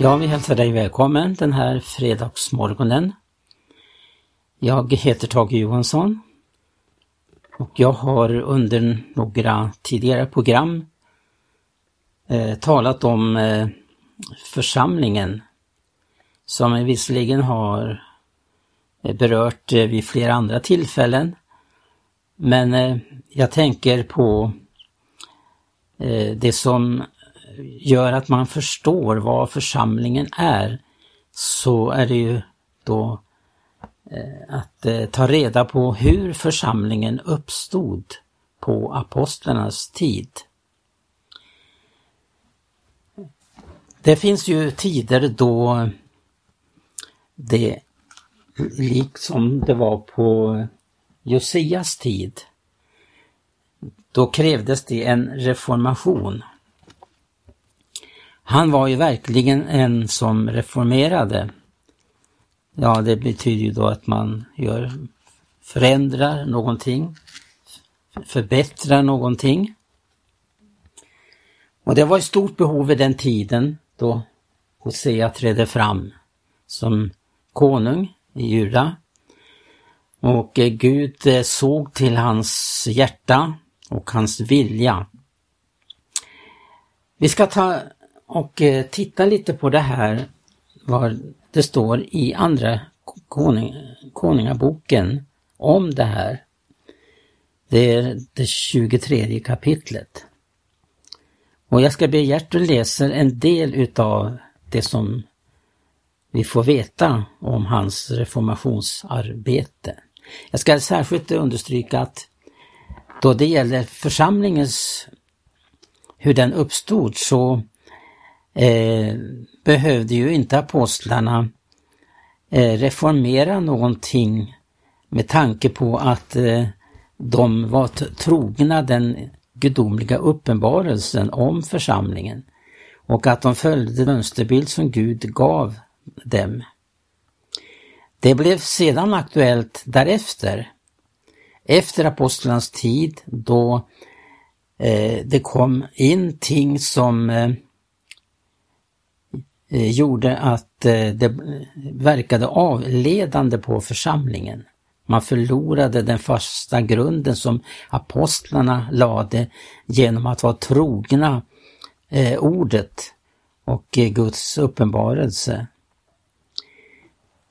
Ja, vi hälsar dig välkommen den här fredagsmorgonen. Jag heter Tage Johansson och jag har under några tidigare program eh, talat om eh, församlingen som vi visserligen har eh, berört eh, vid flera andra tillfällen. Men eh, jag tänker på eh, det som gör att man förstår vad församlingen är, så är det ju då eh, att eh, ta reda på hur församlingen uppstod på apostlarnas tid. Det finns ju tider då det, liksom det var på Josias tid, då krävdes det en reformation. Han var ju verkligen en som reformerade. Ja, det betyder ju då att man gör, förändrar någonting, förbättrar någonting. Och det var ett stort behov i den tiden då Hosea trädde fram som konung i Juda. Och eh, Gud eh, såg till hans hjärta och hans vilja. Vi ska ta och eh, titta lite på det här, vad det står i andra koning, konungaboken om det här. Det är det 23 kapitlet. Och jag ska be Gertrud läsa en del utav det som vi får veta om hans reformationsarbete. Jag ska särskilt understryka att då det gäller församlingens, hur den uppstod, så eh, behövde ju inte apostlarna eh, reformera någonting med tanke på att eh, de var trogna den gudomliga uppenbarelsen om församlingen och att de följde den mönsterbild som Gud gav dem. Det blev sedan aktuellt därefter, efter apostlarnas tid då eh, det kom in ting som eh, Eh, gjorde att eh, det verkade avledande på församlingen. Man förlorade den fasta grunden som apostlarna lade genom att vara trogna eh, ordet och Guds uppenbarelse.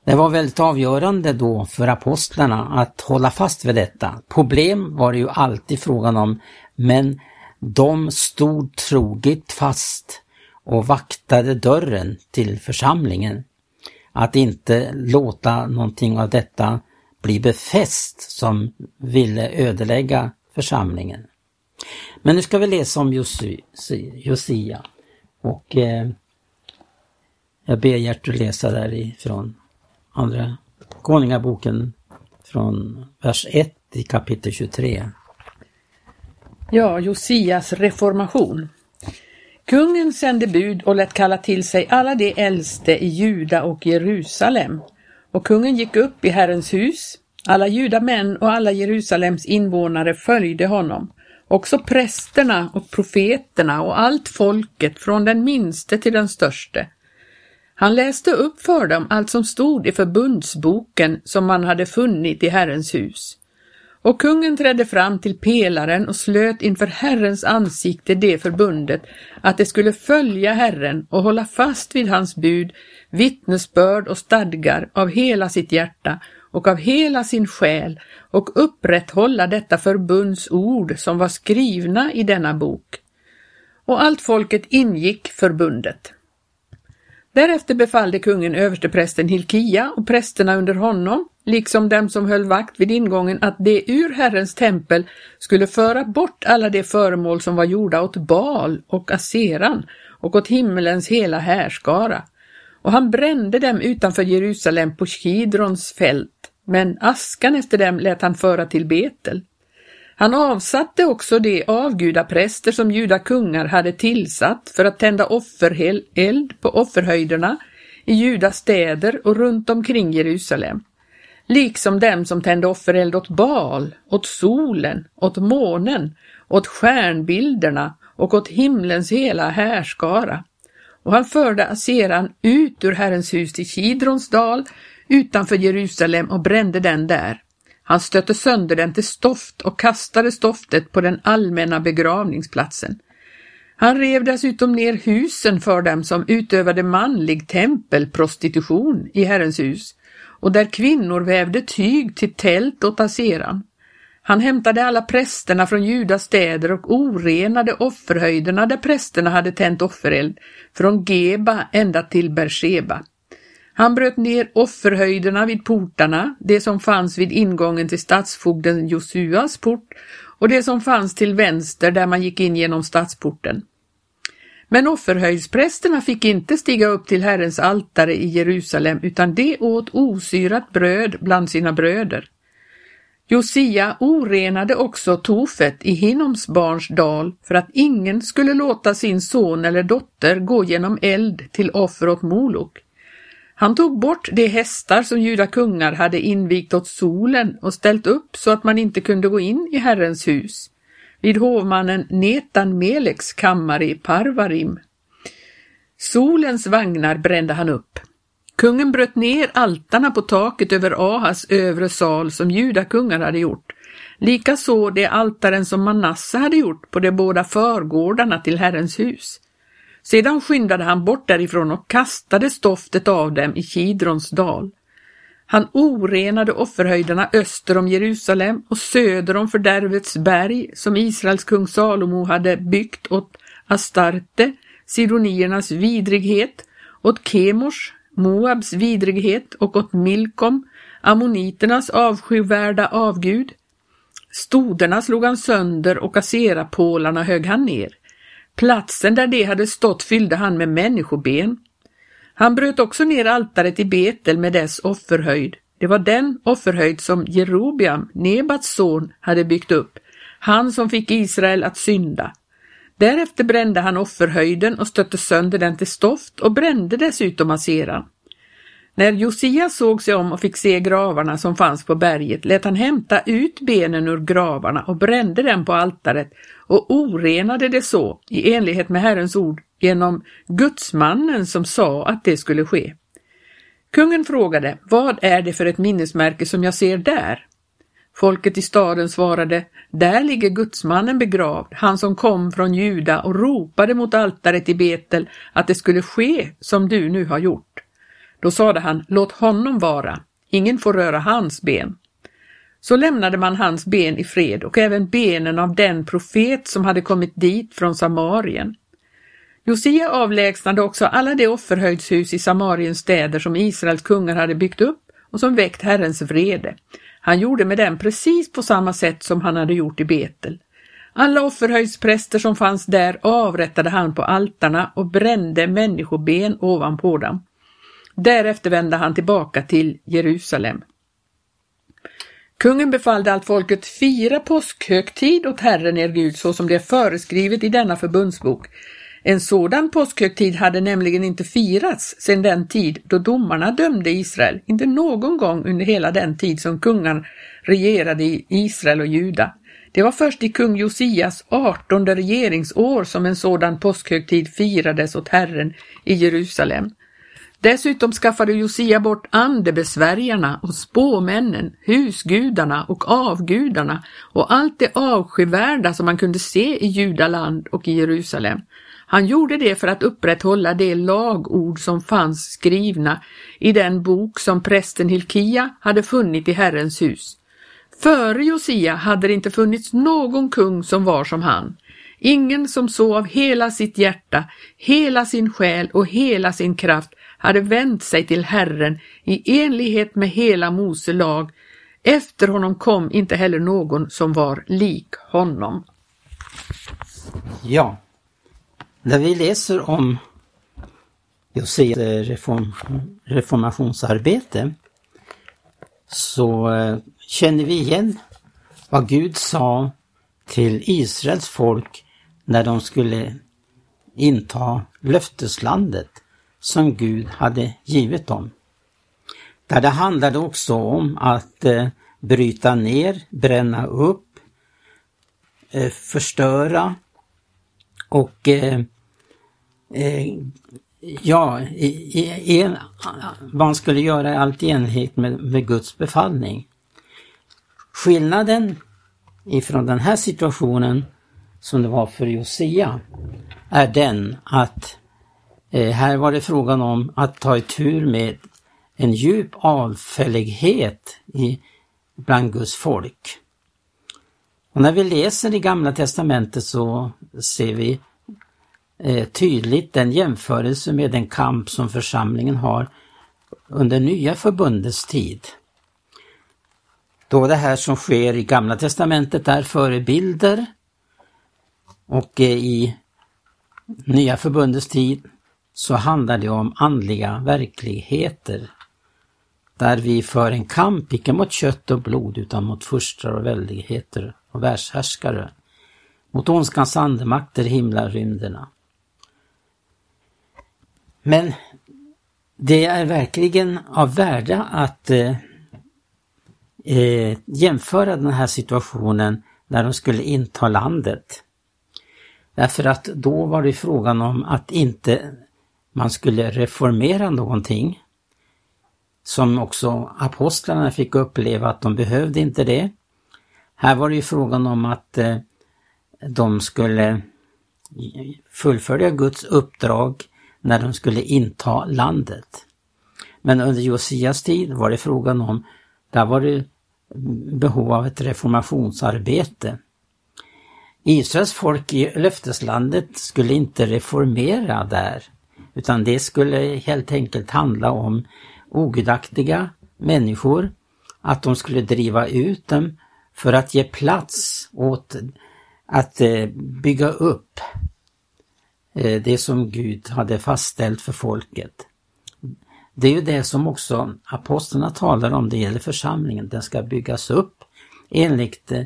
Det var väldigt avgörande då för apostlarna att hålla fast vid detta. Problem var det ju alltid frågan om, men de stod troget fast och vaktade dörren till församlingen. Att inte låta någonting av detta bli befäst som ville ödelägga församlingen. Men nu ska vi läsa om Josia och eh, jag ber Gertrud läsa därifrån Andra Konungaboken från vers 1 i kapitel 23. Ja, Josias reformation. Kungen sände bud och lät kalla till sig alla de äldste i Juda och Jerusalem. Och kungen gick upp i Herrens hus. Alla judamän och alla Jerusalems invånare följde honom. Också prästerna och profeterna och allt folket från den minste till den störste. Han läste upp för dem allt som stod i förbundsboken som man hade funnit i Herrens hus. Och kungen trädde fram till pelaren och slöt inför Herrens ansikte det förbundet att det skulle följa Herren och hålla fast vid hans bud, vittnesbörd och stadgar av hela sitt hjärta och av hela sin själ och upprätthålla detta förbunds ord som var skrivna i denna bok. Och allt folket ingick förbundet. Därefter befallde kungen översteprästen Hilkia och prästerna under honom, liksom dem som höll vakt vid ingången, att de ur Herrens tempel skulle föra bort alla de föremål som var gjorda åt Baal och Aseran och åt himmelens hela härskara. Och han brände dem utanför Jerusalem på Kidrons fält, men askan efter dem lät han föra till Betel. Han avsatte också de avgudapräster som judakungar hade tillsatt för att tända offereld på offerhöjderna i Judas städer och runt omkring Jerusalem, liksom dem som tände offereld åt bal, åt solen, åt månen, åt stjärnbilderna och åt himlens hela härskara. och han förde Aseran ut ur Herrens hus till Kidrons dal utanför Jerusalem och brände den där. Han stötte sönder den till stoft och kastade stoftet på den allmänna begravningsplatsen. Han rev dessutom ner husen för dem som utövade manlig tempelprostitution i Herrens hus och där kvinnor vävde tyg till tält åt Aseran. Han hämtade alla prästerna från Judas städer och orenade offerhöjderna där prästerna hade tänt offereld, från Geba ända till Bersheba. Han bröt ner offerhöjderna vid portarna, det som fanns vid ingången till stadsfogden Josuas port och det som fanns till vänster där man gick in genom stadsporten. Men offerhöjdsprästerna fick inte stiga upp till Herrens altare i Jerusalem utan de åt osyrat bröd bland sina bröder. Josia orenade också Tofet i Hinoms barns dal för att ingen skulle låta sin son eller dotter gå genom eld till offer åt Molok. Han tog bort de hästar som juda kungar hade invigt åt solen och ställt upp så att man inte kunde gå in i Herrens hus, vid hovmannen Netan Meleks kammare i Parvarim. Solens vagnar brände han upp. Kungen bröt ner altarna på taket över Ahas övre sal som judakungar hade gjort. Likaså de altaren som Manasse hade gjort på de båda förgårdarna till Herrens hus. Sedan skyndade han bort därifrån och kastade stoftet av dem i Kidrons dal. Han orenade offerhöjderna öster om Jerusalem och söder om fördärvets berg som Israels kung Salomo hade byggt åt Astarte, sidoniernas vidrighet, åt Kemors, Moabs vidrighet och åt Milkom, ammoniternas avskyvärda avgud. Stoderna slog han sönder och aserapålarna högg han ner. Platsen där de hade stått fyllde han med människoben. Han bröt också ner altaret i Betel med dess offerhöjd. Det var den offerhöjd som Jerobiam, Nebats son, hade byggt upp, han som fick Israel att synda. Därefter brände han offerhöjden och stötte sönder den till stoft och brände dessutom aseran. När Josia såg sig om och fick se gravarna som fanns på berget lät han hämta ut benen ur gravarna och brände dem på altaret och orenade det så i enlighet med Herrens ord genom gudsmannen som sa att det skulle ske. Kungen frågade, vad är det för ett minnesmärke som jag ser där? Folket i staden svarade, där ligger gudsmannen begravd, han som kom från Juda och ropade mot altaret i Betel att det skulle ske som du nu har gjort. Då sade han, låt honom vara, ingen får röra hans ben. Så lämnade man hans ben i fred och även benen av den profet som hade kommit dit från Samarien. Josia avlägsnade också alla de offerhöjdshus i Samariens städer som Israels kungar hade byggt upp och som väckt Herrens vrede. Han gjorde med dem precis på samma sätt som han hade gjort i Betel. Alla offerhöjdspräster som fanns där avrättade han på altarna och brände människoben ovanpå dem. Därefter vände han tillbaka till Jerusalem. Kungen befallde allt folket fira påskhögtid åt Herren er Gud så som det är föreskrivet i denna förbundsbok. En sådan påskhögtid hade nämligen inte firats sedan den tid då domarna dömde Israel, inte någon gång under hela den tid som kungarna regerade i Israel och Juda. Det var först i kung Josias artonde regeringsår som en sådan påskhögtid firades åt Herren i Jerusalem. Dessutom skaffade Josia bort andebesvärjarna och spåmännen, husgudarna och avgudarna och allt det avskyvärda som man kunde se i Judaland och i Jerusalem. Han gjorde det för att upprätthålla det lagord som fanns skrivna i den bok som prästen Hilkia hade funnit i Herrens hus. Före Josia hade det inte funnits någon kung som var som han. Ingen som så av hela sitt hjärta, hela sin själ och hela sin kraft hade vänt sig till Herren i enlighet med hela Mose lag. Efter honom kom inte heller någon som var lik honom. Ja, när vi läser om Josias reform, reformationsarbete så eh, känner vi igen vad Gud sa till Israels folk när de skulle inta löfteslandet som Gud hade givit dem. Där det handlade också om att eh, bryta ner, bränna upp, eh, förstöra och eh, Ja, i, i, en, man skulle göra allt i enlighet med, med Guds befallning. Skillnaden ifrån den här situationen som det var för Josia är den att eh, här var det frågan om att ta tur med en djup avfällighet i, bland Guds folk. Och när vi läser i Gamla Testamentet så ser vi Eh, tydligt den jämförelse med den kamp som församlingen har under Nya Förbundets tid. Då det här som sker i Gamla Testamentet är förebilder och eh, i Nya Förbundets tid så handlar det om andliga verkligheter där vi för en kamp, icke mot kött och blod utan mot furstar och väldigheter och världshärskare, mot ondskans andemakter i himlarymderna. Men det är verkligen av värde att eh, eh, jämföra den här situationen när de skulle inta landet. Därför att då var det frågan om att inte man skulle reformera någonting. Som också apostlarna fick uppleva att de behövde inte det. Här var det ju frågan om att eh, de skulle fullfölja Guds uppdrag när de skulle inta landet. Men under Josias tid var det frågan om, där var det behov av ett reformationsarbete. Israels folk i löfteslandet skulle inte reformera där, utan det skulle helt enkelt handla om ogudaktiga människor, att de skulle driva ut dem för att ge plats åt att eh, bygga upp Eh, det som Gud hade fastställt för folket. Det är ju det som också apostlarna talar om, det gäller församlingen, den ska byggas upp enligt eh,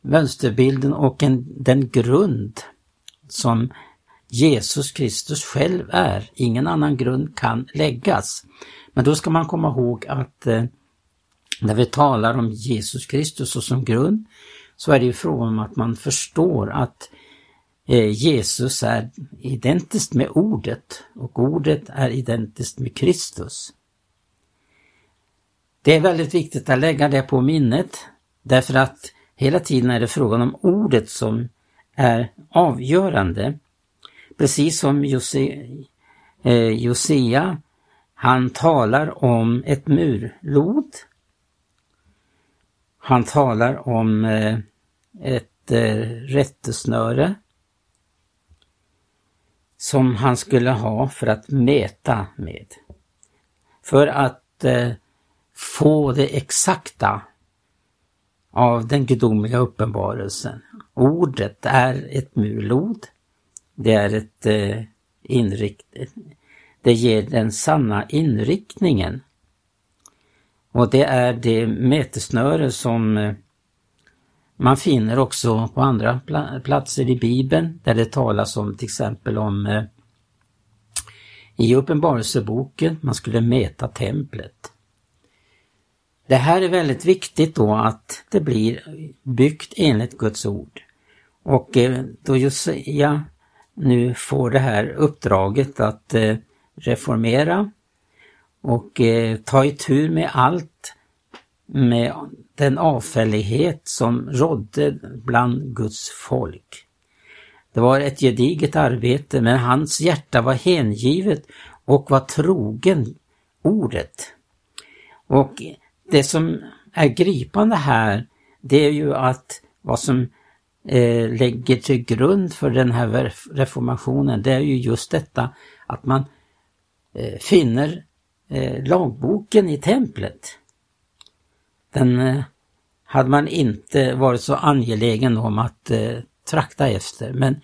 mönsterbilden och en, den grund som Jesus Kristus själv är. Ingen annan grund kan läggas. Men då ska man komma ihåg att eh, när vi talar om Jesus Kristus som grund så är det ju frågan om att man förstår att eh, Eh, Jesus är identiskt med ordet och ordet är identiskt med Kristus. Det är väldigt viktigt att lägga det på minnet därför att hela tiden är det frågan om ordet som är avgörande. Precis som Jose, eh, Josea, han talar om ett murlod han talar om eh, ett eh, rättesnöre som han skulle ha för att mäta med. För att eh, få det exakta av den gudomliga uppenbarelsen. Ordet är ett mulod. Det är ett eh, inrikt... Det ger den sanna inriktningen och det är det mätesnöre som eh, man finner också på andra platser i Bibeln där det talas om till exempel om eh, i Uppenbarelseboken, man skulle mäta templet. Det här är väldigt viktigt då att det blir byggt enligt Guds ord. Och eh, då Josia nu får det här uppdraget att eh, reformera och eh, ta itu med allt med den avfällighet som rådde bland Guds folk. Det var ett gediget arbete men hans hjärta var hängivet och var trogen ordet. Och det som är gripande här det är ju att vad som eh, lägger till grund för den här reformationen det är ju just detta att man eh, finner eh, lagboken i templet. Den eh, hade man inte varit så angelägen om att eh, trakta efter men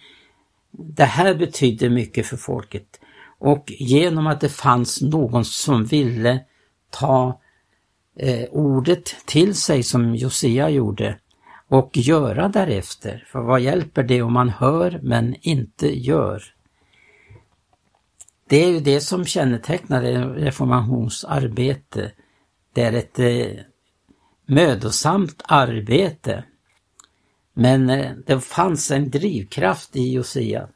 det här betydde mycket för folket. Och genom att det fanns någon som ville ta eh, ordet till sig som Josia gjorde och göra därefter. För vad hjälper det om man hör men inte gör? Det är ju det som kännetecknar reformationsarbete. Det är ett eh, mödosamt arbete. Men eh, det fanns en drivkraft i Josia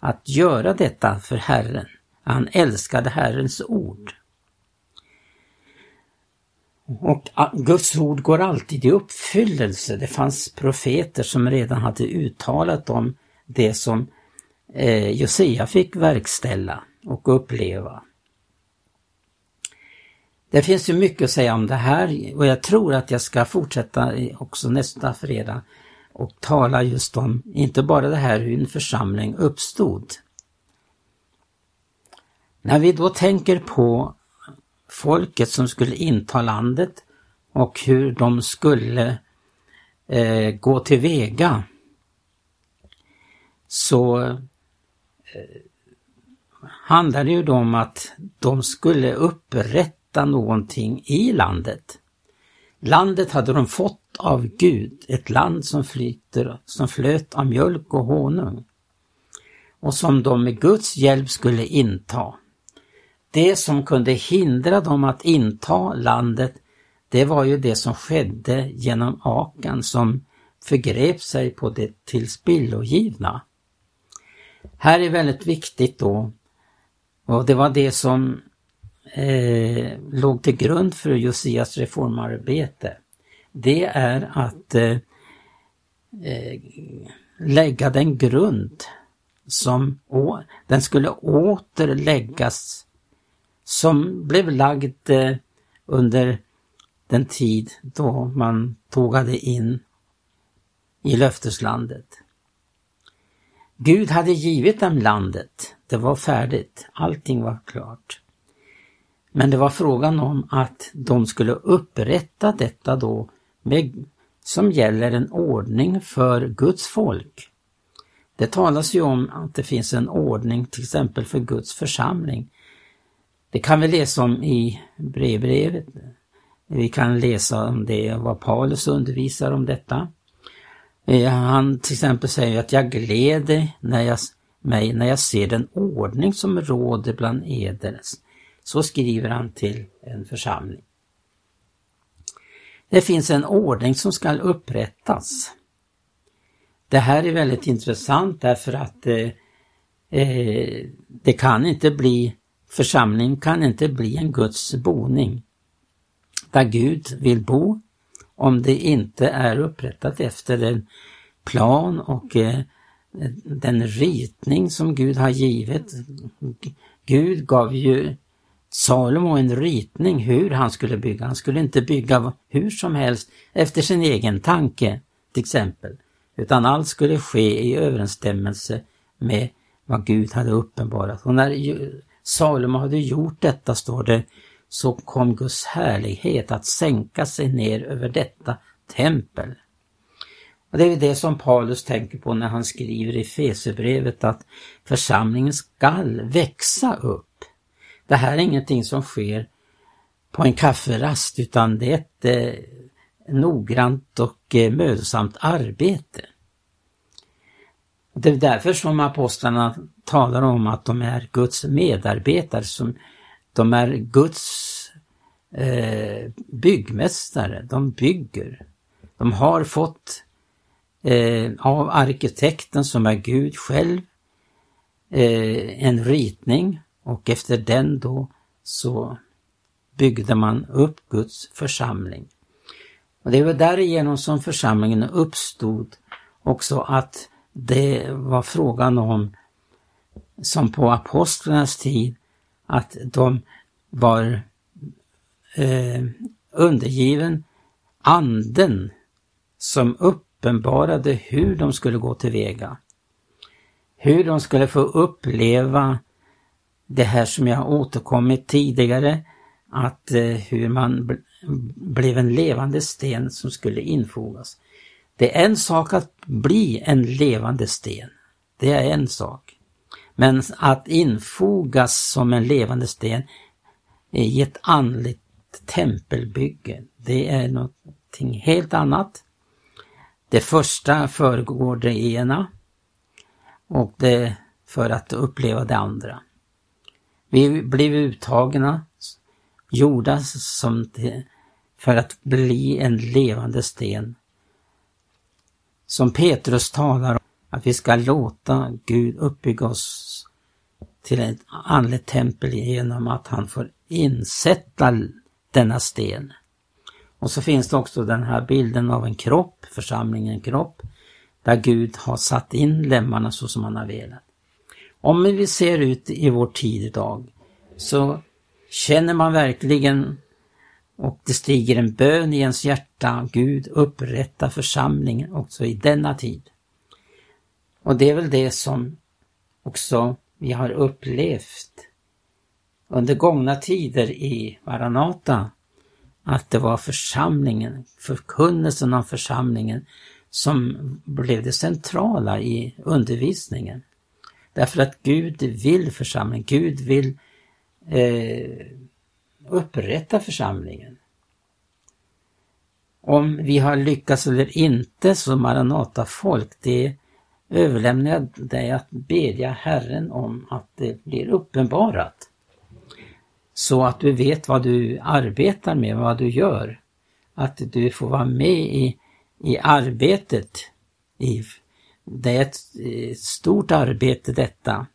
att göra detta för Herren, Han älskade Herrens ord. Och ah, Guds ord går alltid i uppfyllelse. Det fanns profeter som redan hade uttalat om det som eh, Josia fick verkställa och uppleva. Det finns ju mycket att säga om det här och jag tror att jag ska fortsätta också nästa fredag och tala just om, inte bara det här hur en församling uppstod. När vi då tänker på folket som skulle inta landet och hur de skulle eh, gå tillväga så eh, handlar det ju då om att de skulle upprätta någonting i landet. Landet hade de fått av Gud, ett land som flyter, som flöt av mjölk och honung och som de med Guds hjälp skulle inta. Det som kunde hindra dem att inta landet, det var ju det som skedde genom Akan som förgrep sig på det tillspillogivna. Här är väldigt viktigt då, och det var det som eh, låg till grund för Josias reformarbete. Det är att eh, eh lägga den grund som å, den skulle återläggas som blev lagd eh, under den tid då man tågade in i löfteslandet. Gud hade givit dem landet. Det var färdigt. Allting var klart. Men det var frågan om att de skulle upprätta detta då med, som gäller en ordning för Guds folk. Det talas ju om att det finns en ordning till exempel för Guds församling det kan vi läsa om i brevbrevet. Vi kan läsa om det, vad Paulus undervisar om detta. Eh, han till exempel säger att jag gläder när jag, mig när jag ser den ordning som råder bland eders. Så skriver han till en församling. Det finns en ordning som ska upprättas. Det här är väldigt intressant därför att eh, eh det kan inte bli Församling kan inte bli en Guds boning där Gud vill bo om det inte är upprättat efter en plan och eh, den ritning som Gud har givit. Gud gav ju Salomo en ritning hur han skulle bygga. Han skulle inte bygga hur som helst efter sin egen tanke till exempel. Utan allt skulle ske i överensstämmelse med vad Gud hade uppenbarat. Och när Salomo hade gjort detta, står det, så kom Guds härlighet att sänka sig ner över detta tempel. Och Det är det som Paulus tänker på när han skriver i Fesebrevet att församlingen skall växa upp. Det här är ingenting som sker på en kafferast utan det är ett eh, noggrant och eh, mödosamt arbete. Det är därför som apostlarna talar om att de är Guds medarbetare, som de är Guds eh, byggmästare, de bygger. De har fått eh, av arkitekten som är Gud själv eh, en ritning och efter den då så byggde man upp Guds församling. Och Det var därigenom som församlingen uppstod också att det var frågan om, som på apostlarnas tid, att de var eh, undergiven anden som uppenbarade hur de skulle gå tillväga. Hur de skulle få uppleva det här som jag återkommit tidigare, att eh, hur man blev en levande sten som skulle infogas. Det är en sak att bli en levande sten. Det är en sak. Men att infogas som en levande sten i ett andligt tempelbygge, det är någonting helt annat. Det första föregår det ena och det för att uppleva det andra. Vi blev uttagna, gjorda som för att bli en levande sten som Petrus talar om, att vi ska låta Gud uppbygga oss till ett andligt tempel genom att han får insätta denna sten. Och så finns det också den här bilden av en kropp, församlingen kropp, där Gud har satt in lemmarna så som han har velat. Om vi ser ut i vår tid idag så känner man verkligen och det stiger en bön i ens hjärta, Gud upprätta församlingen också i denna tid. Och det är väl det som också vi har upplevt under gångna tider i Maranata, att det var församlingen, förkunnelsen av församlingen som blev det centrala i undervisningen. Därför att Gud vill församlingen, Gud vill eh, upprätta församlingen. Om vi har lyckats eller inte som Maranata-folk, det överlämnar jag dig att bedja Herren om att det blir uppenbarat. Så att du vet vad du arbetar med, vad du gör. Att du får vara med i, i arbetet. I, det är ett, eh, stort arbete detta.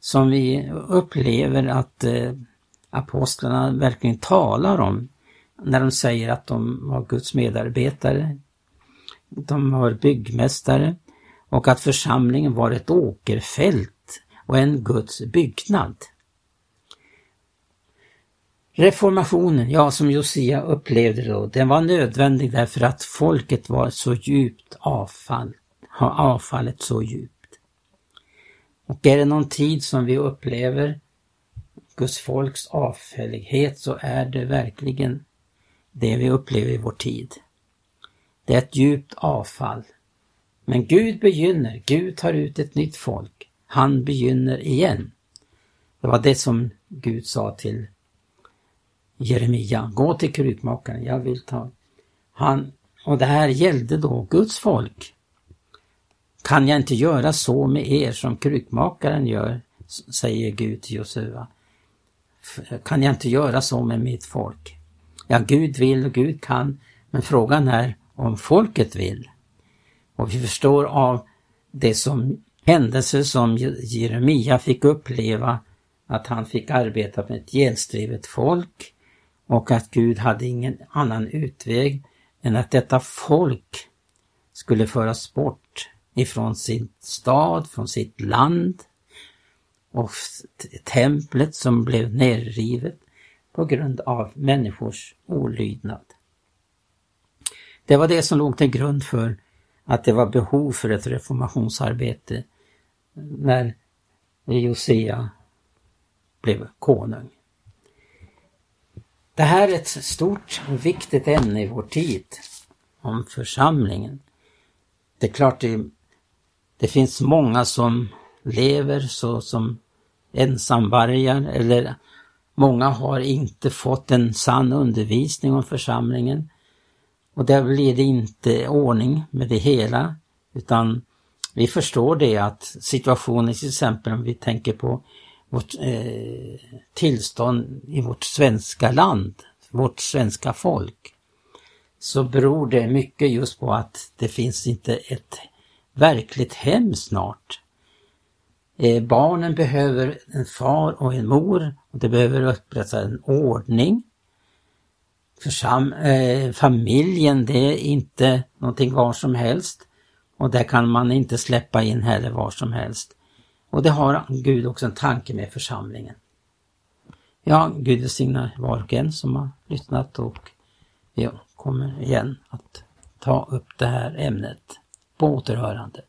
Som vi upplever att eh, apostlarna verkligen talar om när de säger att de var Guds medarbetare. De var byggmästare och att församlingen var ett åkerfält och en Guds byggnad. Reformationen, ja som Josia upplevde då, den var nödvändig därför att folket var så djupt avfall, har avfallet så djupt. Och är det någon tid som vi upplever Guds folks avfällighet så är det verkligen det vi upplever i vår tid. Det är ett djupt avfall. Men Gud begynner, Gud tar ut ett nytt folk. Han begynner igen. Det var det som Gud sa till Jeremia, gå till krukmakaren, jag vill ta. Han, och det här gällde då Guds folk. Kan jag inte göra så med er som krukmakaren gör, säger Gud till Josua. Kan jag inte göra så med mitt folk? Ja, Gud vill och Gud kan, men frågan är om folket vill. Och vi förstår av det som händelser som Jeremia fick uppleva att han fick arbeta med ett gelstrivet folk och att Gud hade ingen annan utväg än att detta folk skulle föras bort ifrån sin stad, från sitt land och templet som blev nerrivet på grund av människors olydnad. Det var det som låg till grund för att det var behov för ett reformationsarbete när Josia blev konung. Det här är ett stort och viktigt ämne i vår tid, om församlingen. Det är klart det, det finns många som lever så som ensamvargar eller många har inte fått en sann undervisning om församlingen. Och där blir det inte ordning med det hela utan vi förstår det att situationen till exempel om vi tänker på vårt eh, tillstånd i vårt svenska land, vårt svenska folk, så beror det mycket just på att det finns inte ett verkligt hem snart. Eh, barnen behöver en far och en mor och det behöver upprättas en ordning. Försam eh, familjen, det är inte någonting var som helst och där kan man inte släppa in heller var som helst. Och det har Gud också en tanke med församlingen. Ja, Gud välsignar var och en som har lyssnat och vi kommer igen att ta upp det här ämnet på återhörande.